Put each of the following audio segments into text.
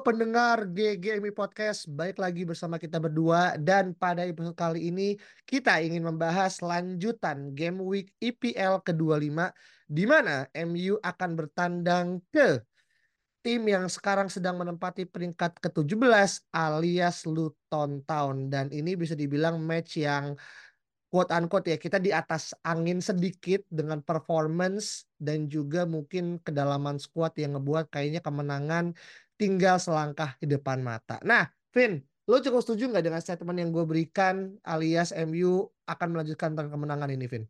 Pendengar GGMI Podcast, baik lagi bersama kita berdua. Dan pada episode kali ini kita ingin membahas lanjutan Game Week IPL ke-25 di mana MU akan bertandang ke tim yang sekarang sedang menempati peringkat ke-17 alias Luton Town. Dan ini bisa dibilang match yang quote unquote ya kita di atas angin sedikit dengan performance dan juga mungkin kedalaman squad yang ngebuat kayaknya kemenangan tinggal selangkah di depan mata. Nah, Vin, lo cukup setuju nggak dengan statement yang gue berikan alias MU akan melanjutkan tentang kemenangan ini, Vin?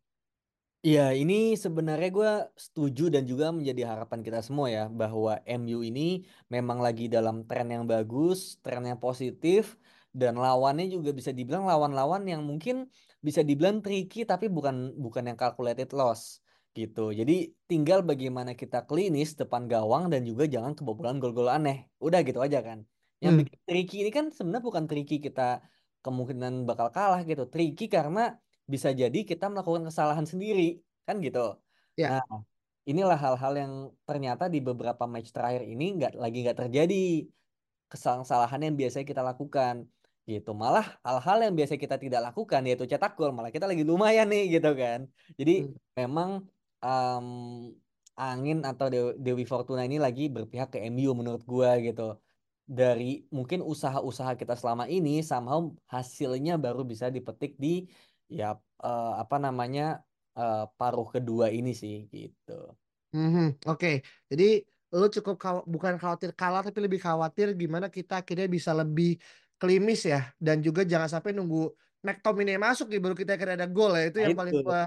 Iya, ini sebenarnya gue setuju dan juga menjadi harapan kita semua ya bahwa MU ini memang lagi dalam tren yang bagus, tren yang positif dan lawannya juga bisa dibilang lawan-lawan yang mungkin bisa dibilang tricky tapi bukan bukan yang calculated loss gitu. Jadi tinggal bagaimana kita klinis depan gawang dan juga jangan kebobolan gol-gol aneh. Udah gitu aja kan. Yang Hmm. bikin tricky ini kan sebenarnya bukan tricky kita kemungkinan bakal kalah gitu. Tricky karena bisa jadi kita melakukan kesalahan sendiri kan gitu. Ya. Nah, inilah hal-hal yang ternyata di beberapa match terakhir ini nggak lagi nggak terjadi kesalahan yang biasanya kita lakukan gitu malah hal-hal yang biasa kita tidak lakukan yaitu cetak gol malah kita lagi lumayan nih gitu kan jadi Hmm. memang em, angin atau Dewi, Dewi Fortuna ini lagi berpihak ke MU menurut gua gitu. Dari mungkin usaha-usaha kita selama ini somehow hasilnya baru bisa dipetik di ya eh, apa namanya eh, paruh kedua ini sih gitu. Mhm, Oke, jadi lo cukup khaw- bukan khawatir kalah tapi lebih khawatir gimana kita akhirnya bisa lebih klimis ya. Dan juga jangan sampai nunggu McTominay masuk nih baru kita akhirnya ada gol ya. Itu Nah, yang paling itu. gua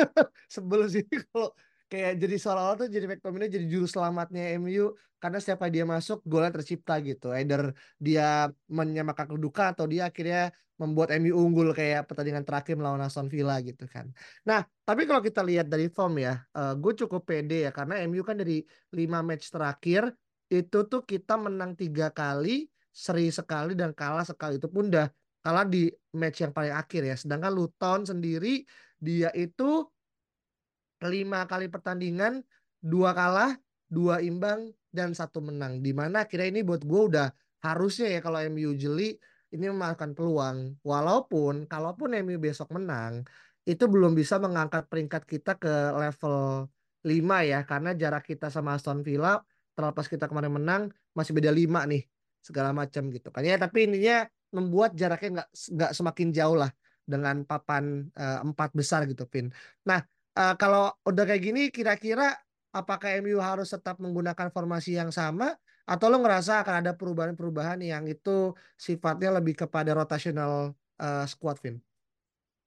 sebel sih kalau kayak jadi seolah-olah tuh jadi McTominay jadi juru selamatnya MU karena setiap dia masuk golnya tercipta gitu. Either dia menyamakan kedudukan atau dia akhirnya membuat MU unggul kayak pertandingan terakhir melawan Aston Villa gitu kan. Nah tapi kalau kita lihat dari form ya gue cukup pede ya karena MU kan dari 5 match terakhir itu tuh kita menang tiga kali seri sekali dan kalah sekali. Itu pun udah kalah di match yang paling akhir ya. Sedangkan Luton sendiri dia itu lima kali pertandingan dua kalah dua imbang dan satu menang. Di mana akhirnya ini buat gue udah harusnya ya kalau MU jeli ini memakan peluang. Walaupun kalaupun MU besok menang itu belum bisa mengangkat peringkat kita ke level 5 ya. Karena jarak kita sama Aston Villa terlepas kita kemarin menang masih beda 5 nih segala macam gitu kan. Ya tapi ininya membuat jaraknya nggak nggak semakin jauh lah dengan papan eh, empat besar gitu Vin. Nah Eh, kalau udah kayak gini kira-kira apakah MU harus tetap menggunakan formasi yang sama atau lo ngerasa akan ada perubahan-perubahan yang itu sifatnya lebih kepada rotational eh, squad Vin?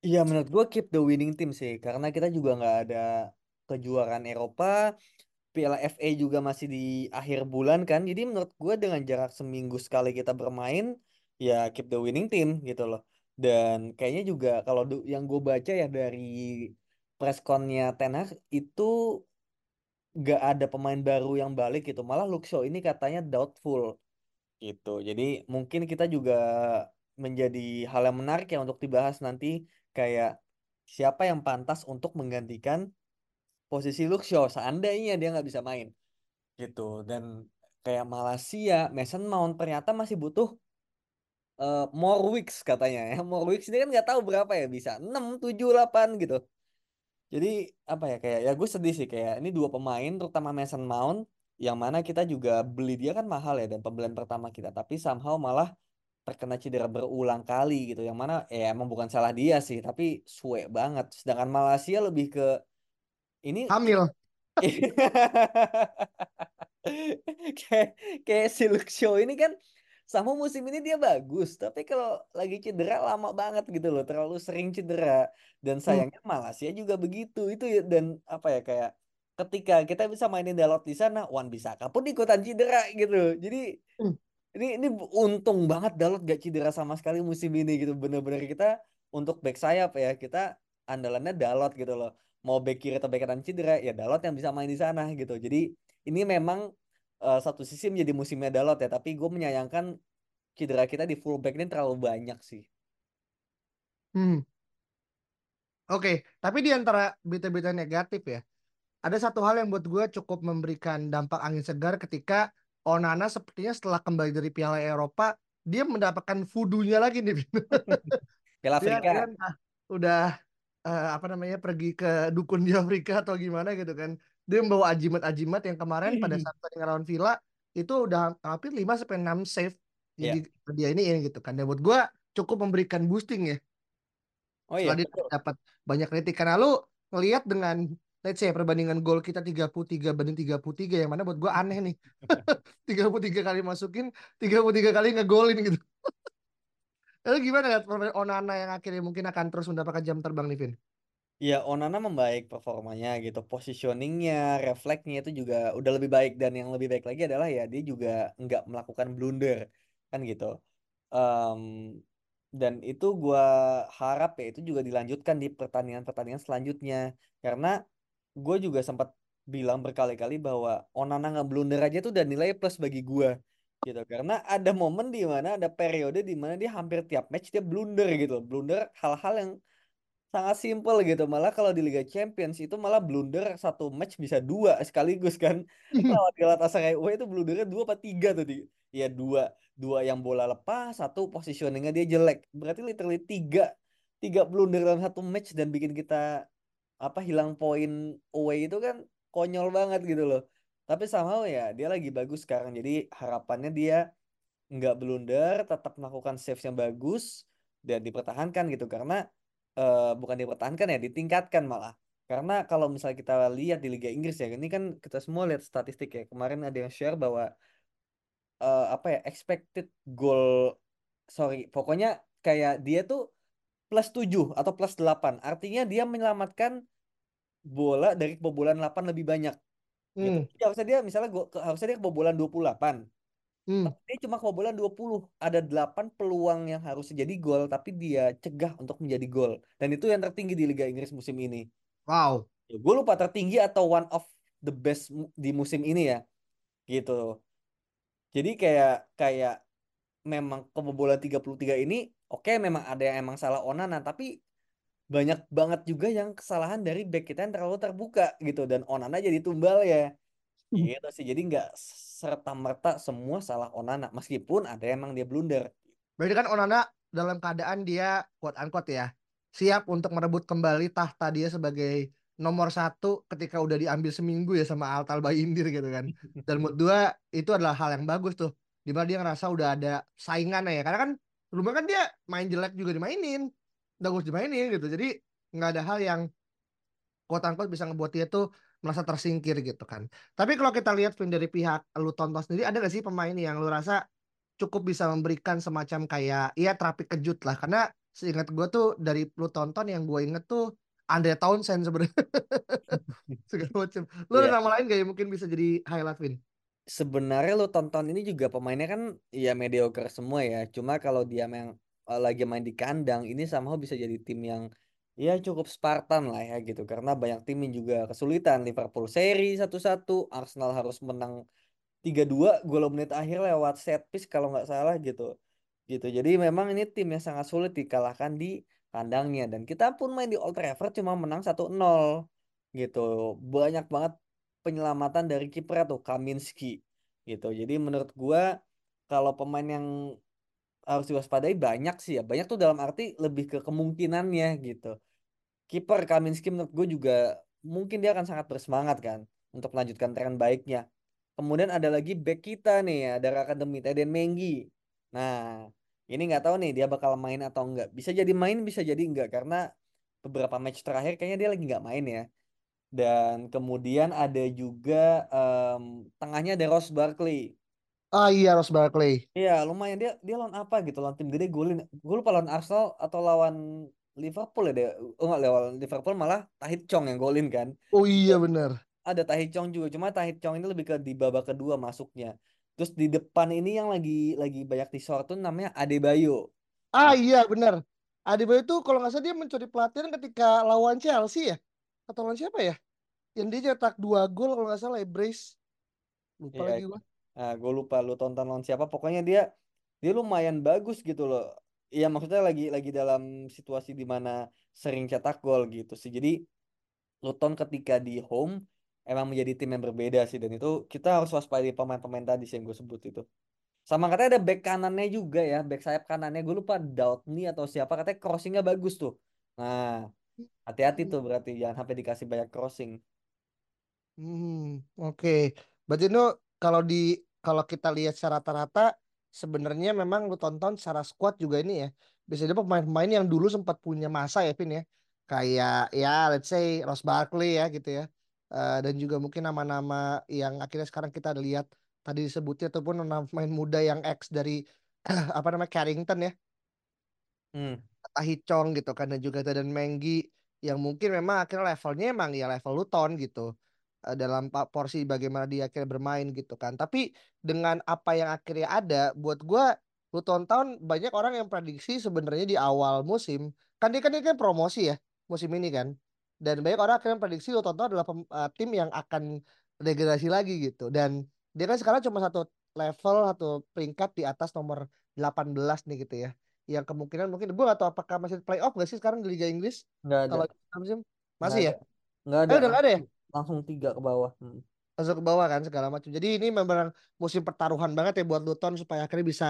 Iya menurut gue keep the winning team sih karena kita juga nggak ada kejuaraan Eropa Piala FA juga masih di akhir bulan kan jadi menurut gue dengan jarak seminggu sekali kita bermain ya keep the winning team gitu loh dan kayaknya juga kalau yang gue baca ya dari pressconnya Ten Hag itu nggak ada pemain baru yang balik gitu. Malah Luke ini katanya doubtful gitu. Jadi mungkin kita juga menjadi hal yang menarik ya untuk dibahas nanti. Kayak siapa yang pantas untuk menggantikan posisi Luke seandainya dia nggak bisa main gitu. Dan kayak Malaysia Mason Mount ternyata masih butuh eh, more weeks katanya ya. More weeks ini kan nggak tahu berapa ya bisa 6, 7, 8 gitu. Jadi apa ya kayak ya gue sedih sih kayak ini dua pemain terutama Mason Mount yang mana kita juga beli dia kan mahal ya dan pembelian pertama kita. Tapi somehow malah terkena cedera berulang kali gitu. Yang mana ya emang bukan salah dia sih tapi suwe banget. Sedangkan Malaysia lebih ke ini Hamil. kayak kayak si Luke Shaw ini kan sama musim ini dia bagus tapi kalau lagi cedera lama banget gitu loh terlalu sering cedera dan sayangnya Malaysia juga begitu itu ya dan apa ya kayak ketika kita bisa mainin Dalot di sana, Wan Bisaka pun ikutan cedera gitu. Jadi Hmm. ini ini untung banget Dalot gak cedera sama sekali musim ini gitu. Bener-bener kita untuk back sayap ya kita andalannya Dalot gitu loh. Mau back kiri atau back kanan cedera ya Dalot yang bisa main di sana gitu. Jadi ini memang eh, satu sisi menjadi musimnya Dalot ya. Tapi gue menyayangkan cedera kita di fullback ini terlalu banyak sih. Hmm. Oke, tapi di antara berita-berita negatif ya, ada satu hal yang buat gue cukup memberikan dampak angin segar ketika Onana sepertinya setelah kembali dari Piala Eropa, dia mendapatkan vudunya lagi nih. Piala Dia, Afrika. dia entah udah eh, apa namanya pergi ke dukun di Afrika atau gimana gitu kan. Dia membawa ajimat-ajimat yang kemarin pada saat pertandingan lawan Villa itu udah hampir 5 sampai 6 save Iya. di dia ini gitu kan. Dan buat gue cukup memberikan boosting ya Oh iya, setelah dia betul. dapat banyak kritikan lalu ngelihat dengan let's say perbandingan gol kita 33 banding 33 yang mana buat gue aneh nih 33 kali masukin 33 kali ngegolin gitu lalu gimana lihat Onana yang akhirnya mungkin akan terus mendapatkan jam terbang nih Vin Ya, Onana membaik performanya gitu, positioningnya, refleksnya itu juga udah lebih baik. Dan yang lebih baik lagi adalah ya dia juga nggak melakukan blunder kan gitu. Em, dan itu gua harap ya itu juga dilanjutkan di pertandingan-pertandingan selanjutnya. Karena gue juga sempat bilang berkali-kali bahwa Onana nggak blunder aja tuh udah nilai plus bagi gua gitu. Karena ada momen di mana ada periode di mana dia hampir tiap match dia blunder gitu, blunder hal-hal yang sangat simpel gitu. Malah kalau di Liga Champions itu malah blunder satu match bisa dua sekaligus kan. Lawan Galatasaray away itu blundernya dua apa tiga tuh di. Ya dua dua yang bola lepas satu positioningnya dia jelek. Berarti literally tiga tiga blunder dalam satu match dan bikin kita apa hilang poin away itu kan konyol banget gitu loh. Tapi somehow ya dia lagi bagus sekarang. Jadi harapannya dia nggak blunder tetap melakukan saves yang bagus dan dipertahankan gitu. Karena eh, bukan dipertahankan ya ditingkatkan malah karena kalau misalnya kita lihat di Liga Inggris ya ini kan kita semua lihat statistik ya kemarin ada yang share bahwa eh, apa ya expected goal sorry pokoknya kayak dia tuh plus 7 atau plus 8 artinya dia menyelamatkan bola dari kebobolan 8 lebih banyak gitu. hmm. Jadi harusnya dia misalnya gua, harusnya dia kebobolan 28 Hmm. dia cuma kebobolan 20 ada 8 peluang yang harusnya jadi gol tapi dia cegah untuk menjadi gol. Dan itu yang tertinggi di Liga Inggris musim ini. Wow. Ya, gue lupa tertinggi atau one of the best di musim ini ya gitu. Jadi kayak kayak memang kebobolan 33 ini oke memang ada yang emang salah Onana tapi banyak banget juga yang kesalahan dari back kita yang terlalu terbuka gitu. Dan Onana jadi tumbal ya gitu sih. Jadi nggak serta merta semua salah Onana meskipun ada emang dia blunder. Berarti kan Onana dalam keadaan dia quote unquote ya siap untuk merebut kembali tahta dia sebagai nomor satu ketika udah diambil seminggu ya sama Altal Bayindir gitu kan. Dan menurut dua itu adalah hal yang bagus tuh di mana dia ngerasa udah ada saingan ya. Karena kan sebelumnya kan dia main jelek juga dimainin bagus dimainin gitu. Jadi nggak ada hal yang quote unquote bisa ngebuat dia tuh merasa tersingkir gitu kan. Tapi kalau kita lihat Vin dari pihak lu tonton sendiri ada gak sih pemain yang lu rasa cukup bisa memberikan semacam kayak ya terapi kejut lah? Karena seingat gue tuh dari lu tonton yang gue inget tuh Andre Townsend sebenarnya. Segala macam lu ada Iya. nama lain gak yang mungkin bisa jadi highlight Vin? Sebenarnya lo tonton ini juga pemainnya kan ya mediocre semua ya. Cuma kalau dia yang eh, lagi main di kandang ini somehow bisa jadi tim yang ya cukup Spartan lah ya gitu. Karena banyak tim yang juga kesulitan. Liverpool seri satu-satu Arsenal harus menang 3-2 gol menit akhir lewat set piece kalau nggak salah gitu. Gitu. Jadi memang ini tim yang sangat sulit dikalahkan di kandangnya. Dan kita pun main di Old Trafford cuma menang 1-0 gitu. Banyak banget penyelamatan dari kiper tuh Kaminski gitu. Jadi menurut gua kalau pemain yang harus diwaspadai banyak sih ya banyak tuh dalam arti lebih ke kemungkinannya gitu kiper Kaminski menurut gue juga mungkin dia akan sangat bersemangat kan untuk melanjutkan tren baiknya. Kemudian ada lagi back kita nih ya dari akademi Teden Menggi. Nah ini nggak tahu nih dia bakal main atau enggak. Bisa jadi main bisa jadi enggak karena beberapa match terakhir kayaknya dia lagi nggak main ya. Dan kemudian ada juga em, tengahnya ada Ross Barkley. Ah iya Ross Barkley Iya lumayan dia dia lawan apa gitu lawan tim gede golin. Gue lupa lawan Arsenal atau lawan Liverpool ya dia. Oh enggak lawan Liverpool malah Tahit Chong yang golin kan. oh iya bener ada Chong juga, cuma Chong ini lebih ke di babak kedua masuknya. Terus di depan ini yang lagi lagi banyak disor tuh namanya Adebayo. Ah iya benar. Adebayo itu kalau nggak salah dia mencuri pelatihan ketika lawan Chelsea ya? Atau lawan siapa ya? Yang dia cetak dua gol kalau nggak salah ya brace. Lupa Iya, lagi gua. Nah, gue lupa lu tonton lawan siapa. Pokoknya dia dia lumayan bagus gitu loh. Iya maksudnya lagi lagi dalam situasi di mana sering cetak gol gitu sih. Jadi Luton ketika di home emang menjadi tim yang berbeda sih dan itu kita harus waspada pemain-pemain tadi sih yang gue sebut itu. Sama katanya ada back kanannya juga ya, back sayap kanannya gue lupa Doutney atau siapa katanya crossingnya bagus tuh. Nah, hati-hati tuh berarti jangan sampai dikasih banyak crossing. Hmm, oke. Berarti itu kalau di kalau kita lihat secara rata-rata sebenarnya memang lu tonton secara squad juga ini ya. Biasanya pemain-pemain yang dulu sempat punya masa ya, Vin ya. Kayak ya let's say Ross Barkley ya gitu ya. Eh, dan juga mungkin nama-nama yang akhirnya sekarang kita lihat tadi disebutnya ataupun nama pemain muda yang ex dari apa namanya Carrington ya. Hmm. Gitu kan dan juga dan Menggi yang mungkin memang akhirnya levelnya emang ya level Luton gitu dalam pa- porsi bagaimana dia akhirnya bermain gitu kan. Tapi dengan apa yang akhirnya ada buat gua Luton Town banyak orang yang prediksi sebenarnya di awal musim kan dia kan dia kan promosi ya musim ini kan. Dan banyak orang akhirnya prediksi Luton Town adalah pem- eh, tim yang akan degradasi lagi gitu. Dan dia kan sekarang cuma satu level atau peringkat di atas nomor 18 nih gitu ya. Yang kemungkinan mungkin gue gak tahu apakah masih playoff gak sih sekarang di Liga Inggris? Ada. kalau musim masih ya? ada. Eh ada. udah gak ada ya Langsung tiga ke bawah. Hmm. masuk ke bawah kan segala macam. Jadi ini memang musim pertaruhan banget ya buat Luton supaya akhirnya bisa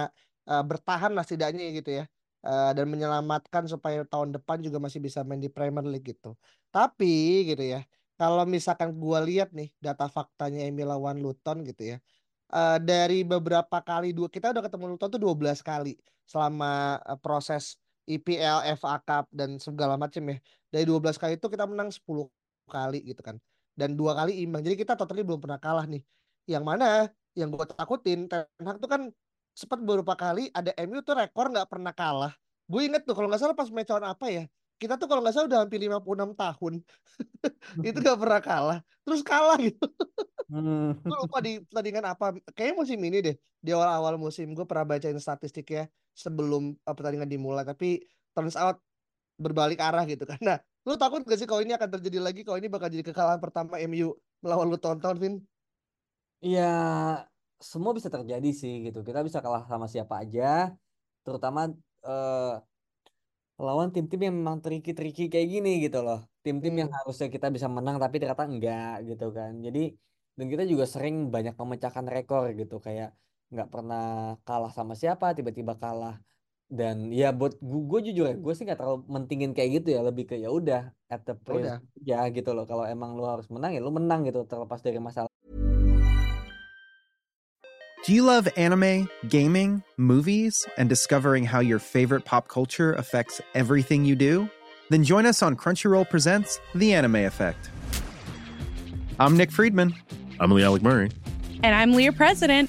uh, bertahan lah setidaknya gitu ya. Uh, dan menyelamatkan supaya tahun depan juga masih bisa main di Premier League gitu. Tapi gitu ya. Kalau misalkan gua lihat nih data faktanya Emil lawan Luton gitu ya. Uh, dari beberapa kali dua kita udah ketemu Luton tuh 12 kali selama uh, proses IPL, FA Cup dan segala macam ya. Dari 12 kali itu kita menang 10 kali gitu kan dan dua kali imbang. Jadi kita totally belum pernah kalah nih. Yang mana yang gue takutin Ten Hag tuh kan sempat beberapa kali ada MU tuh rekor nggak pernah kalah. Gue inget tuh kalau nggak salah pas match on apa ya. Kita tuh kalau nggak salah udah hampir 56 tahun. itu nggak pernah kalah. Terus kalah gitu. Hmm. Gue lupa di pertandingan apa. Kayaknya musim ini deh. Di awal-awal musim gue pernah bacain statistiknya sebelum uh, pertandingan dimulai. Tapi turns out berbalik arah gitu kan. Nah, lu takut gak sih kalau ini akan terjadi lagi? Kalau ini bakal jadi kekalahan pertama MU melawan lu tonton, Vin? Ya, semua bisa terjadi sih gitu. Kita bisa kalah sama siapa aja, terutama eh, lawan tim-tim yang memang tricky-tricky kayak gini gitu loh. Tim-tim yang Hmm. harusnya kita bisa menang tapi ternyata enggak gitu kan. Jadi dan kita juga sering banyak memecahkan rekor gitu kayak nggak pernah kalah sama siapa, tiba-tiba kalah. Dan ya buat gue jujur ya, gue sih nggak terlalu mentingin kayak gitu ya, lebih ke ya udah at the price Udah. ya gitu loh. Kalau emang lu harus menang ya lu menang gitu terlepas dari masalah. Do you love anime, gaming, movies, and discovering how your favorite pop culture affects everything you do? Then join us on Crunchyroll Presents The Anime Effect. I'm Nick Friedman. I'm Lee Alec Murray. And I'm Leah President.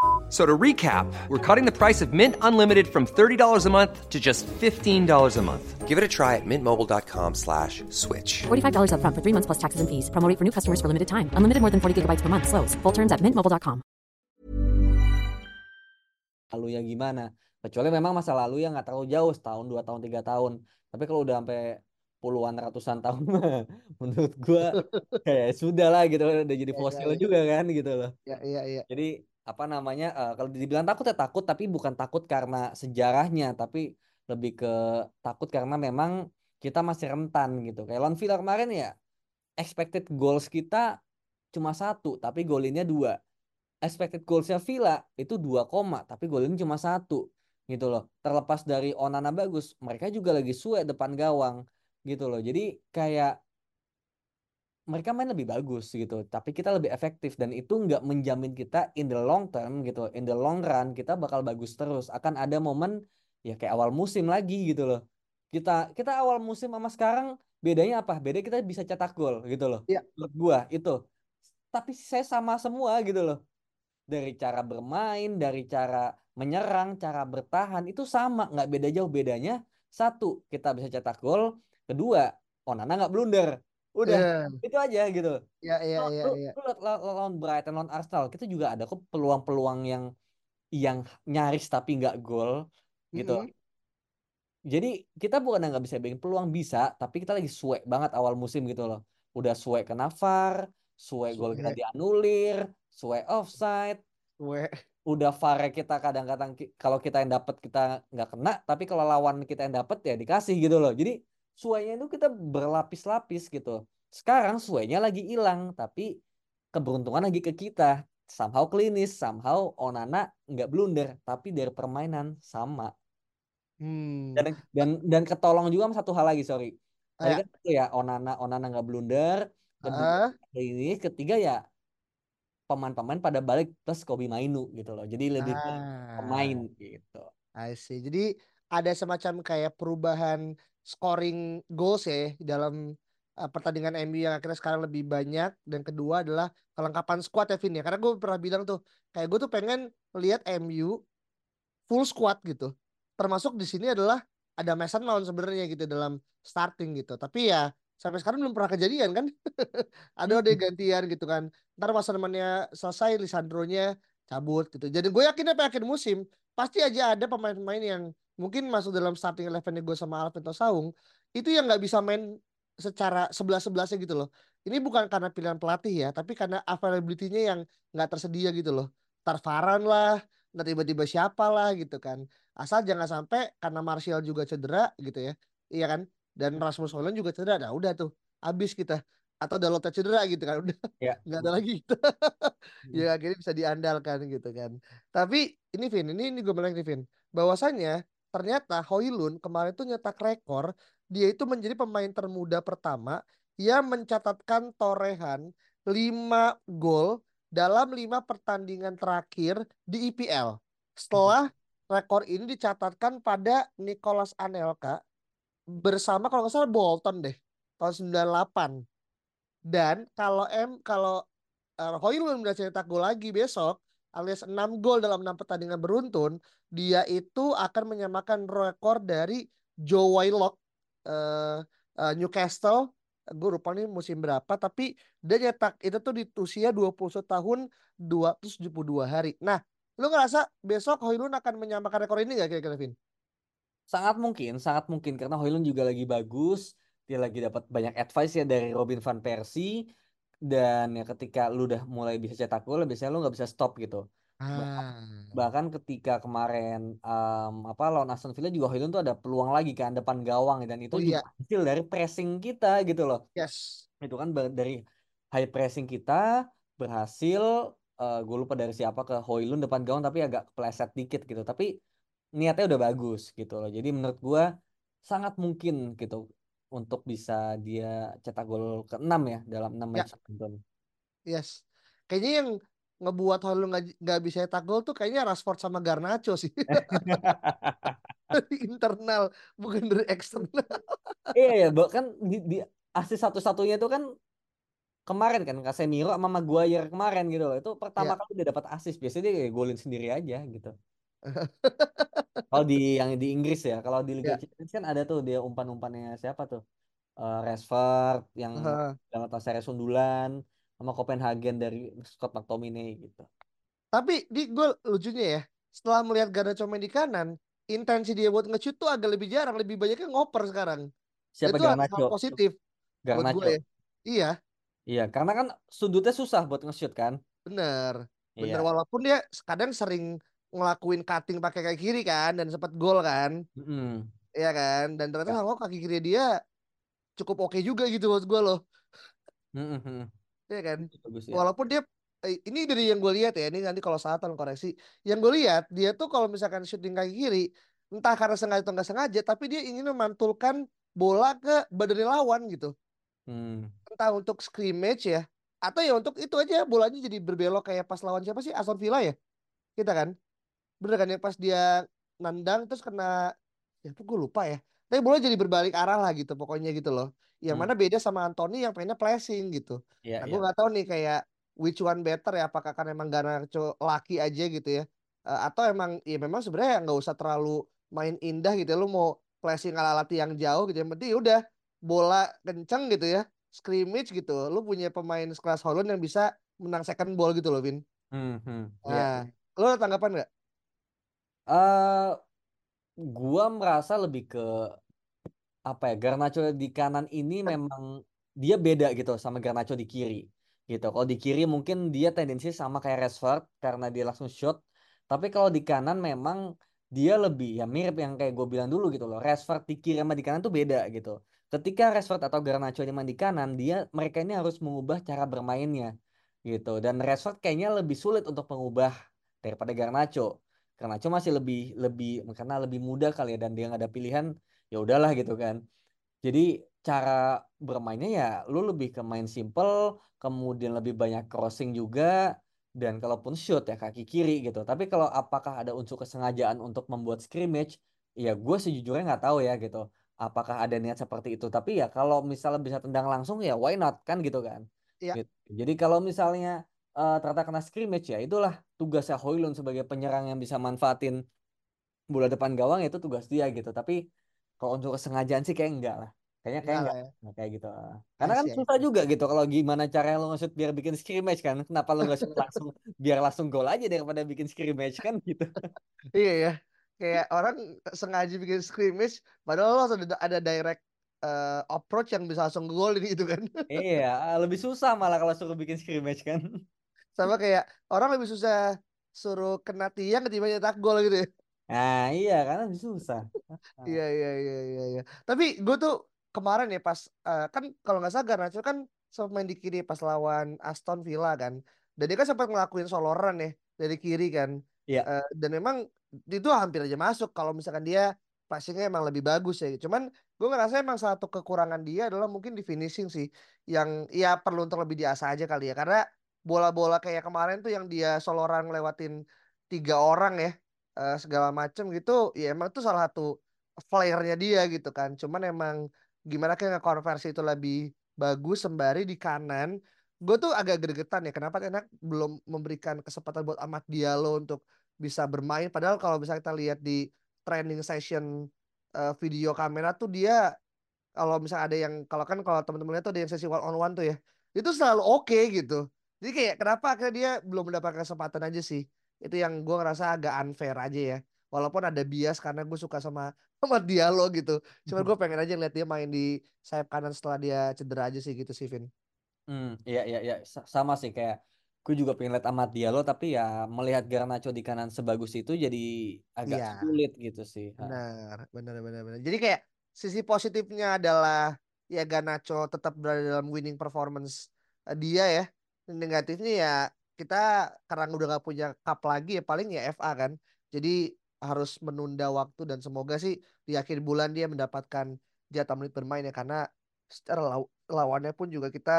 So to recap, we're cutting the price of Mint Unlimited from $30 a month to just $15 a month. Give it a try at mintmobile.com slash switch. $45 upfront for three months plus taxes and fees. Promoting for new customers for limited time. Unlimited more than 40 gigabytes per month. Slows. Full terms at mintmobile.com. lalunya gimana. Kecuali memang masa lalu yang nggak terlalu jauh setahun, dua tahun, tiga tahun. Tapi kalau udah sampai puluhan ratusan tahun menurut gua kayak sudah lah gitu udah jadi Ya, fosil ya, ya. juga kan gitu loh Ya, iya, iya. jadi apa namanya eh, kalau dibilang takut ya takut tapi bukan takut karena sejarahnya tapi lebih ke takut karena memang kita masih rentan gitu. Kayak lawan Villa kemarin ya expected goals kita cuma satu tapi golinnya dua. Expected goalsnya Villa itu 2 koma tapi golin cuma satu gitu loh. Terlepas dari Onana bagus mereka juga lagi suwe depan gawang gitu loh. Jadi kayak mereka main lebih bagus gitu tapi kita lebih efektif dan itu nggak menjamin kita in the long term gitu in the long run kita bakal bagus terus akan ada momen ya kayak awal musim lagi gitu loh kita kita awal musim sama sekarang bedanya apa beda kita bisa cetak gol gitu loh Iya. menurut gua itu tapi saya sama semua gitu loh dari cara bermain, dari cara menyerang, cara bertahan itu sama, nggak beda jauh bedanya. Satu, kita bisa cetak gol. Kedua, Onana nggak blunder. Udah, Iya. itu aja gitu. Iya, iya, iya, iya. law- lawan Brighton, lawan Arsenal, kita juga ada kok peluang-peluang yang yang nyaris tapi nggak gol gitu. Mm-mm. Jadi kita bukan nggak bisa bikin peluang bisa, tapi kita lagi suwe banget awal musim gitu loh. Udah suwe ke Navar, suwe gol kita dianulir, suwe offside, Gue. udah VAR kita kadang-kadang kalau kita yang dapat kita nggak kena tapi kalau lawan kita yang dapat ya dikasih gitu loh jadi suainya itu kita berlapis-lapis gitu. Sekarang suainya lagi hilang tapi keberuntungan lagi ke kita. Somehow klinis somehow Onana nggak blunder tapi dari permainan sama. Hmm. dan dan dan ketolong juga sama satu hal lagi sorry. Tadi kan itu ya Onana Onana nggak blunder kedua Ah. ini ketiga ya pemain-pemain pada balik plus Kobi Mainu gitu loh. Jadi lebih ke pemain gitu. I see. Jadi ada semacam kayak perubahan scoring goals ya dalam uh, pertandingan MU yang akhirnya sekarang lebih banyak dan kedua adalah kelengkapan squad ya Vin ya. Karena gue pernah bilang tuh kayak gue tuh pengen lihat MU full squad gitu. Termasuk di sini adalah ada Mason Mount sebenarnya gitu dalam starting gitu. Tapi ya sampai sekarang belum pernah kejadian kan. ada ada gantian gitu kan. Ntar masa depannya selesai Lisandro-nya cabut gitu. Jadi gue yakin apa akhir musim pasti aja ada pemain-pemain yang mungkin masuk dalam starting eleven gue sama Alvin Saung itu yang nggak bisa main secara sebelas sebelasnya gitu loh. Ini bukan karena pilihan pelatih ya, tapi karena availability-nya yang nggak tersedia gitu loh. Ntar Varane lah, ntar tiba-tiba siapa lah gitu kan. Asal jangan sampai karena Martial juga cedera gitu ya, iya kan? Dan Rasmus Hojlund juga cedera, nah udah tuh habis kita. Atau Dalot cedera gitu kan, udah ya nggak ada lagi gitu. ya akhirnya bisa diandalkan gitu kan. Tapi ini Vin, ini ini gue bilang nih Vin, bahwasannya ternyata Hoylund kemarin tuh nyetak rekor, dia itu menjadi pemain termuda pertama yang mencatatkan torehan 5 gol dalam 5 pertandingan terakhir di IPL. Setelah rekor ini dicatatkan pada Nicolas Anelka bersama kalau nggak salah Bolton deh tahun 98. Dan kalau M kalau uh, Hoylund udah cetak gol lagi besok alias 6 gol dalam 6 pertandingan beruntun, dia itu akan menyamakan rekor dari Joe Willock uh, uh, Newcastle. Gue lupa nih musim berapa, tapi dia nyetak itu tuh di usia 21 tahun 272 hari. Nah, lu ngerasa besok Hoylund akan menyamakan rekor ini gak kira-kira Vin? sangat mungkin sangat mungkin karena Hoylund juga lagi bagus dia lagi dapat banyak advice ya dari Robin van Persie dan ya ketika lu udah mulai bisa cetak gol biasanya lu nggak bisa stop gitu Ah. bahkan ketika kemarin em, apa lawan Aston Villa juga Hoylund tuh ada peluang lagi kan depan gawang dan itu Oh juga iya. hasil dari pressing kita gitu loh Yes. itu kan dari high pressing kita berhasil eh gue lupa dari siapa ke Hoylund depan gawang tapi agak kepleset dikit gitu tapi niatnya udah bagus gitu loh jadi menurut gue sangat mungkin gitu untuk bisa dia cetak gol ke-6 ya dalam 6 Ya. match beruntun. Yes. Kayaknya yang ngebuat Hoylund nggak bisa cetak gol tuh kayaknya Rashford sama Garnacho sih. dari internal bukan dari eksternal. iya ya bahkan di, di asis satu-satunya itu kan kemarin kan Casemiro sama Maguire kemarin gitu loh itu pertama Ya. kali dia dapat asis biasanya dia golin sendiri aja gitu kalau di yang di Inggris ya kalau di Liga Ya. Champions kan ada tuh dia umpan-umpannya siapa tuh Eh Rashford yang Heeh. dalam Galatasaray sundulan sama Copenhagen dari Scott McTominay gitu Tapi di gue lucunya ya, setelah melihat Garnacho main di kanan, intensi dia buat nge-shoot tuh agak lebih jarang, lebih banyaknya ngoper sekarang. Siapa itu Garnacho? positif buat Garnacho. gue ya iya Iya, karena kan sudutnya susah buat nge-shoot kan. bener bener Iya. walaupun dia kadang sering ngelakuin cutting pakai kaki kiri kan dan sempat gol kan. Iya kan dan ternyata Ya. Hanko kaki kiri dia cukup oke juga gitu buat gue loh Mm-mm. Iya kan Bagus ya. walaupun dia eh, ini dari yang gue lihat ya ini nanti kalau salah tolong koreksi yang gue lihat dia tuh kalau misalkan shooting kaki kiri entah karena sengaja atau nggak sengaja tapi dia ingin memantulkan bola ke badan lawan gitu Hmm. entah untuk scrimmage ya atau ya untuk itu aja bolanya jadi berbelok kayak pas lawan siapa sih Aston Villa ya kita kan bener kan yang pas dia nendang terus kena ya gue lupa ya tapi bola jadi berbalik arah lah gitu pokoknya gitu loh yang Hmm. mana beda sama Anthony yang pengennya flashing gitu Iya, Nah, iya. gue nggak tahu nih kayak which one better ya, apakah kan emang Garnacho laki aja gitu ya, Eh, atau emang ya memang sebenarnya nggak usah terlalu main indah gitu ya, lu mau flashing ala yang jauh gitu, yang penting ya udah bola kenceng gitu ya, scrimmage gitu, lu punya pemain sekelas Holland yang bisa menang second ball gitu loh, Vin. Hmm, hmm. Iya. Nah, lu ada tanggapan nggak? Eh, gua merasa lebih ke apa ya Garnacho di kanan ini memang dia beda gitu sama Garnacho di kiri gitu. Kalau di kiri mungkin dia tendensi sama kayak Rashford karena dia langsung shoot. Tapi kalau di kanan memang dia lebih ya mirip yang kayak gue bilang dulu gitu loh. Rashford di kiri sama di kanan tuh beda gitu. Ketika Rashford atau Garnacho ini main di kanan, dia mereka ini harus mengubah cara bermainnya gitu. Dan Rashford kayaknya lebih sulit untuk mengubah daripada Garnacho. Garnacho masih lebih lebih karena lebih muda kali ya dan dia nggak ada pilihan ya udahlah gitu kan. Jadi cara bermainnya ya lu lebih ke main simple, kemudian lebih banyak crossing juga dan kalaupun shoot ya kaki kiri gitu. Tapi kalau apakah ada unsur kesengajaan untuk membuat scrimmage, ya gue sejujurnya nggak tahu ya gitu. Apakah ada niat seperti itu? Tapi ya kalau misalnya bisa tendang langsung ya why not kan gitu kan. Gitu. Jadi kalau misalnya eh, ternyata kena scrimmage ya itulah tugasnya Hoylund sebagai penyerang yang bisa manfaatin bola depan gawang itu tugas dia gitu. Tapi kalau untuk kesengajaan sih kayak enggak lah. Kayaknya kayak Enggak enggak, ya. Kayak gitu. Karena kan susah juga gitu kalau gimana caranya lo nge-shoot biar bikin scrimmage kan. Kenapa lo shoot langsung biar langsung gol aja daripada bikin scrimmage kan gitu. Iya ya, kayak orang sengaja bikin scrimmage, padahal lo ada ada direct eh, approach yang bisa langsung golin gitu kan. Iya, lebih susah malah kalau suruh bikin scrimmage kan. Sama kayak orang lebih susah suruh kena tiang ketimbang nyetak gol gitu ya. Nah, iya karena lebih susah. Ah. Iya iya iya iya iya. Tapi gue tuh kemarin ya pas eh, kan kalau nggak salah Garnacho kan sempat main di kiri pas lawan Aston Villa kan. Dan dia kan sempat ngelakuin solo run ya dari kiri kan. Iya. Eh, dan memang itu hampir aja masuk kalau misalkan dia passingnya emang lebih bagus ya. Cuman gue ngerasa emang satu kekurangan dia adalah mungkin di finishing sih. Yang ya perlu untuk lebih diasah aja kali ya. Karena bola-bola kayak kemarin tuh yang dia solo run ngelewatin tiga orang ya eh, segala macem gitu ya emang itu salah satu flair-nya dia gitu kan. Cuman emang gimana kayak ngekonversi itu lebih bagus sembari di kanan. Gue tuh agak gregetan ya kenapa enak belum memberikan kesempatan buat Ahmad Diallo untuk bisa bermain. Padahal kalau bisa kita lihat di training session eh, video kamera tuh dia kalau misalnya ada yang kalau kan kalau teman-teman lihat tuh ada yang sesi one on one tuh ya itu selalu oke gitu jadi kayak kenapa akhirnya dia belum mendapatkan kesempatan aja sih? Itu yang gue ngerasa agak unfair aja ya. Walaupun ada bias karena gue suka sama sama Diallo gitu. Cuman gue pengen aja lihat dia main di sayap kanan setelah dia cedera aja sih gitu sih Vin. Hmm, iya iya iya. Sa- sama sih. Kayak gue juga pengen lihat Ahmad Diallo tapi ya melihat Garnacho di kanan sebagus itu jadi agak Iya. sulit gitu sih. Benar benar benar benar. Jadi kayak sisi positifnya adalah ya Garnacho tetap berada dalam winning performance eh, dia ya negatifnya ya kita karena udah gak punya cup lagi ya paling ya FA kan jadi harus menunda waktu dan semoga sih di akhir bulan dia mendapatkan jatah menit bermain ya karena secara law- lawannya pun juga kita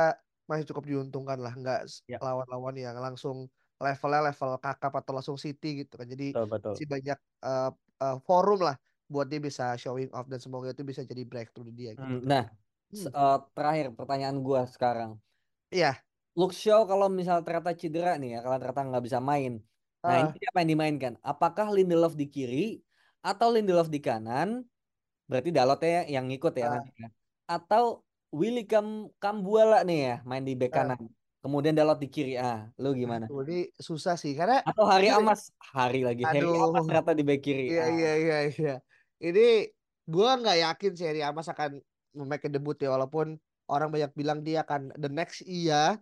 masih cukup diuntungkan lah nggak Ya. lawan-lawan yang langsung levelnya level kakap atau langsung City gitu kan jadi Betul betul. masih banyak eh, eh, forum lah buat dia bisa showing off dan semoga itu bisa jadi breakthrough di dia gitu. Hmm, Nah, s- eh, terakhir pertanyaan gua sekarang. Iya. Luke Shaw kalau misal ternyata cedera nih ya, kalau ternyata nggak bisa main. Nah, ini Ah. siapa yang dimainkan? Apakah Lindelof di kiri atau Lindelof di kanan? Berarti Dalotnya yang ngikut ya Ah. nanti ya. Atau Willy Kam Kambuala nih ya main di bek Ah. kanan. Kemudian Dalot di kiri. Ah, lu gimana? Ini susah sih karena Atau Hari gini, Amas, Hari lagi. Aduh. Amas ternyata di bek kiri. Iya Ah. iya iya iya. Ini gua nggak yakin sih Harry Amas akan make debut ya walaupun orang banyak bilang dia akan the next iya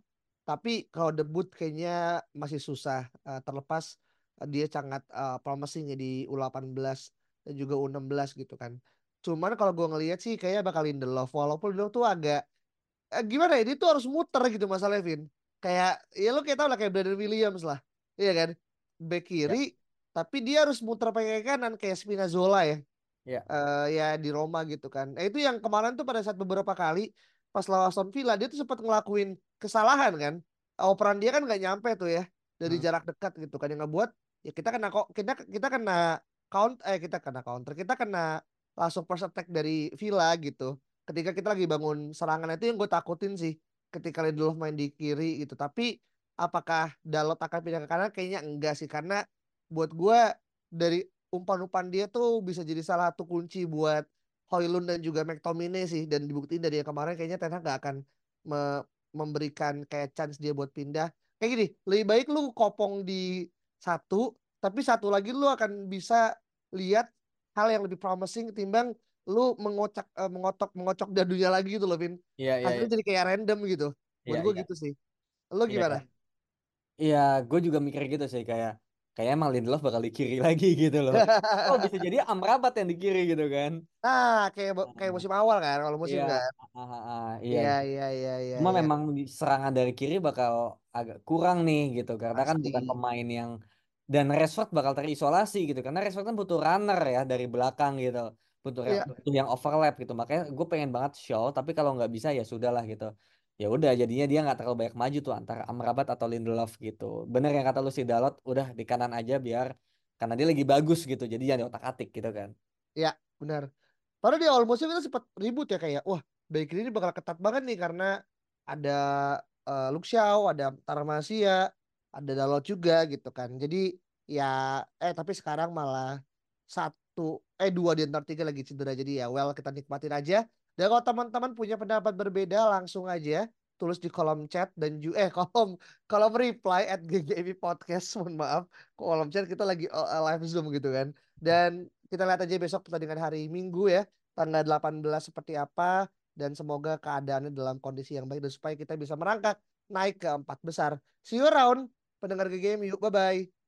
tapi kalau debut kayaknya masih susah uh, terlepas uh, dia sangat uh, promising ya di U18 dan juga U16 gitu kan cuman kalau gue ngelihat sih kayaknya bakal Lindelof walaupun Lindelof tuh agak eh, gimana ya dia tuh harus muter gitu Mas Levin kayak ya lo kayak tau lah kayak Brandon Williams lah iya kan back kiri ya. tapi dia harus muter pakai kanan kayak Spinazzola ya ya. Uh, ya di Roma gitu kan nah, itu yang kemarin tuh pada saat beberapa kali pas lawan Aston Villa dia tuh sempat ngelakuin kesalahan kan? Operan dia kan nggak nyampe tuh ya dari hmm. jarak dekat gitu kan yang ngebuat ya kita kena kok kita kita kena count eh kita kena counter kita kena langsung first attack dari Villa gitu. Ketika kita lagi bangun serangan itu yang gue takutin sih ketika Lindelof main di kiri gitu. Tapi apakah Dalot akan pindah ke kanan? Kayaknya enggak sih karena buat gue dari umpan-umpan dia tuh bisa jadi salah satu kunci buat Hoylund dan juga McTominay sih dan dibuktiin dari yang kemarin kayaknya Ten Hag gak akan me memberikan kayak chance dia buat pindah. Kayak gini lebih baik lu kopong di satu tapi satu lagi lu akan bisa lihat hal yang lebih promising ketimbang lu mengocak uh, mengotok mengocok dadunya lagi gitu loh Vin. Iya, iya, hasilnya iya. jadi kayak random gitu. Buat iya, gue iya. gitu sih. Lu iya, gimana? iya. Gue juga mikir gitu sih kayak kayak emang Lindelof bakal di kiri lagi gitu loh. oh bisa jadi Amrabat yang di kiri gitu kan. Ah, kayak kayak musim awal kan kalau musim iya, kan. Ah, iya. Iya iya iya Cuma iya. memang serangan dari kiri bakal agak kurang nih gitu karena Pasti. kan bukan pemain yang dan Rashford bakal terisolasi gitu karena Rashford kan butuh runner ya dari belakang gitu butuh, yeah. butuh yang overlap gitu makanya gue pengen banget show tapi kalau nggak bisa ya sudahlah gitu ya udah jadinya dia nggak terlalu banyak maju tuh antara Amrabat atau Lindelof gitu. Bener yang kata lu si Dalot udah di kanan aja biar karena dia lagi bagus gitu jadi jangan otak atik gitu kan. Ya benar padahal di awal musim kita sempat ribut ya kayak wah baik ini bakal ketat banget nih karena ada uh, Luxiao ada Tarmasia ada Dalot juga gitu kan. Jadi ya eh tapi sekarang malah satu eh dua di antara tiga lagi cedera. Jadi ya well kita nikmatin aja dan kalau teman-teman punya pendapat berbeda langsung aja tulis di kolom chat dan juga eh kolom kolom reply at GGMI podcast. Mohon maaf kolom chat kita lagi uh, live zoom gitu kan. Dan kita lihat aja besok pertandingan hari Minggu ya tanggal 18 seperti apa. Dan semoga keadaannya dalam kondisi yang baik dan supaya kita bisa merangkak naik ke empat besar. See you around pendengar GGMI yuk bye bye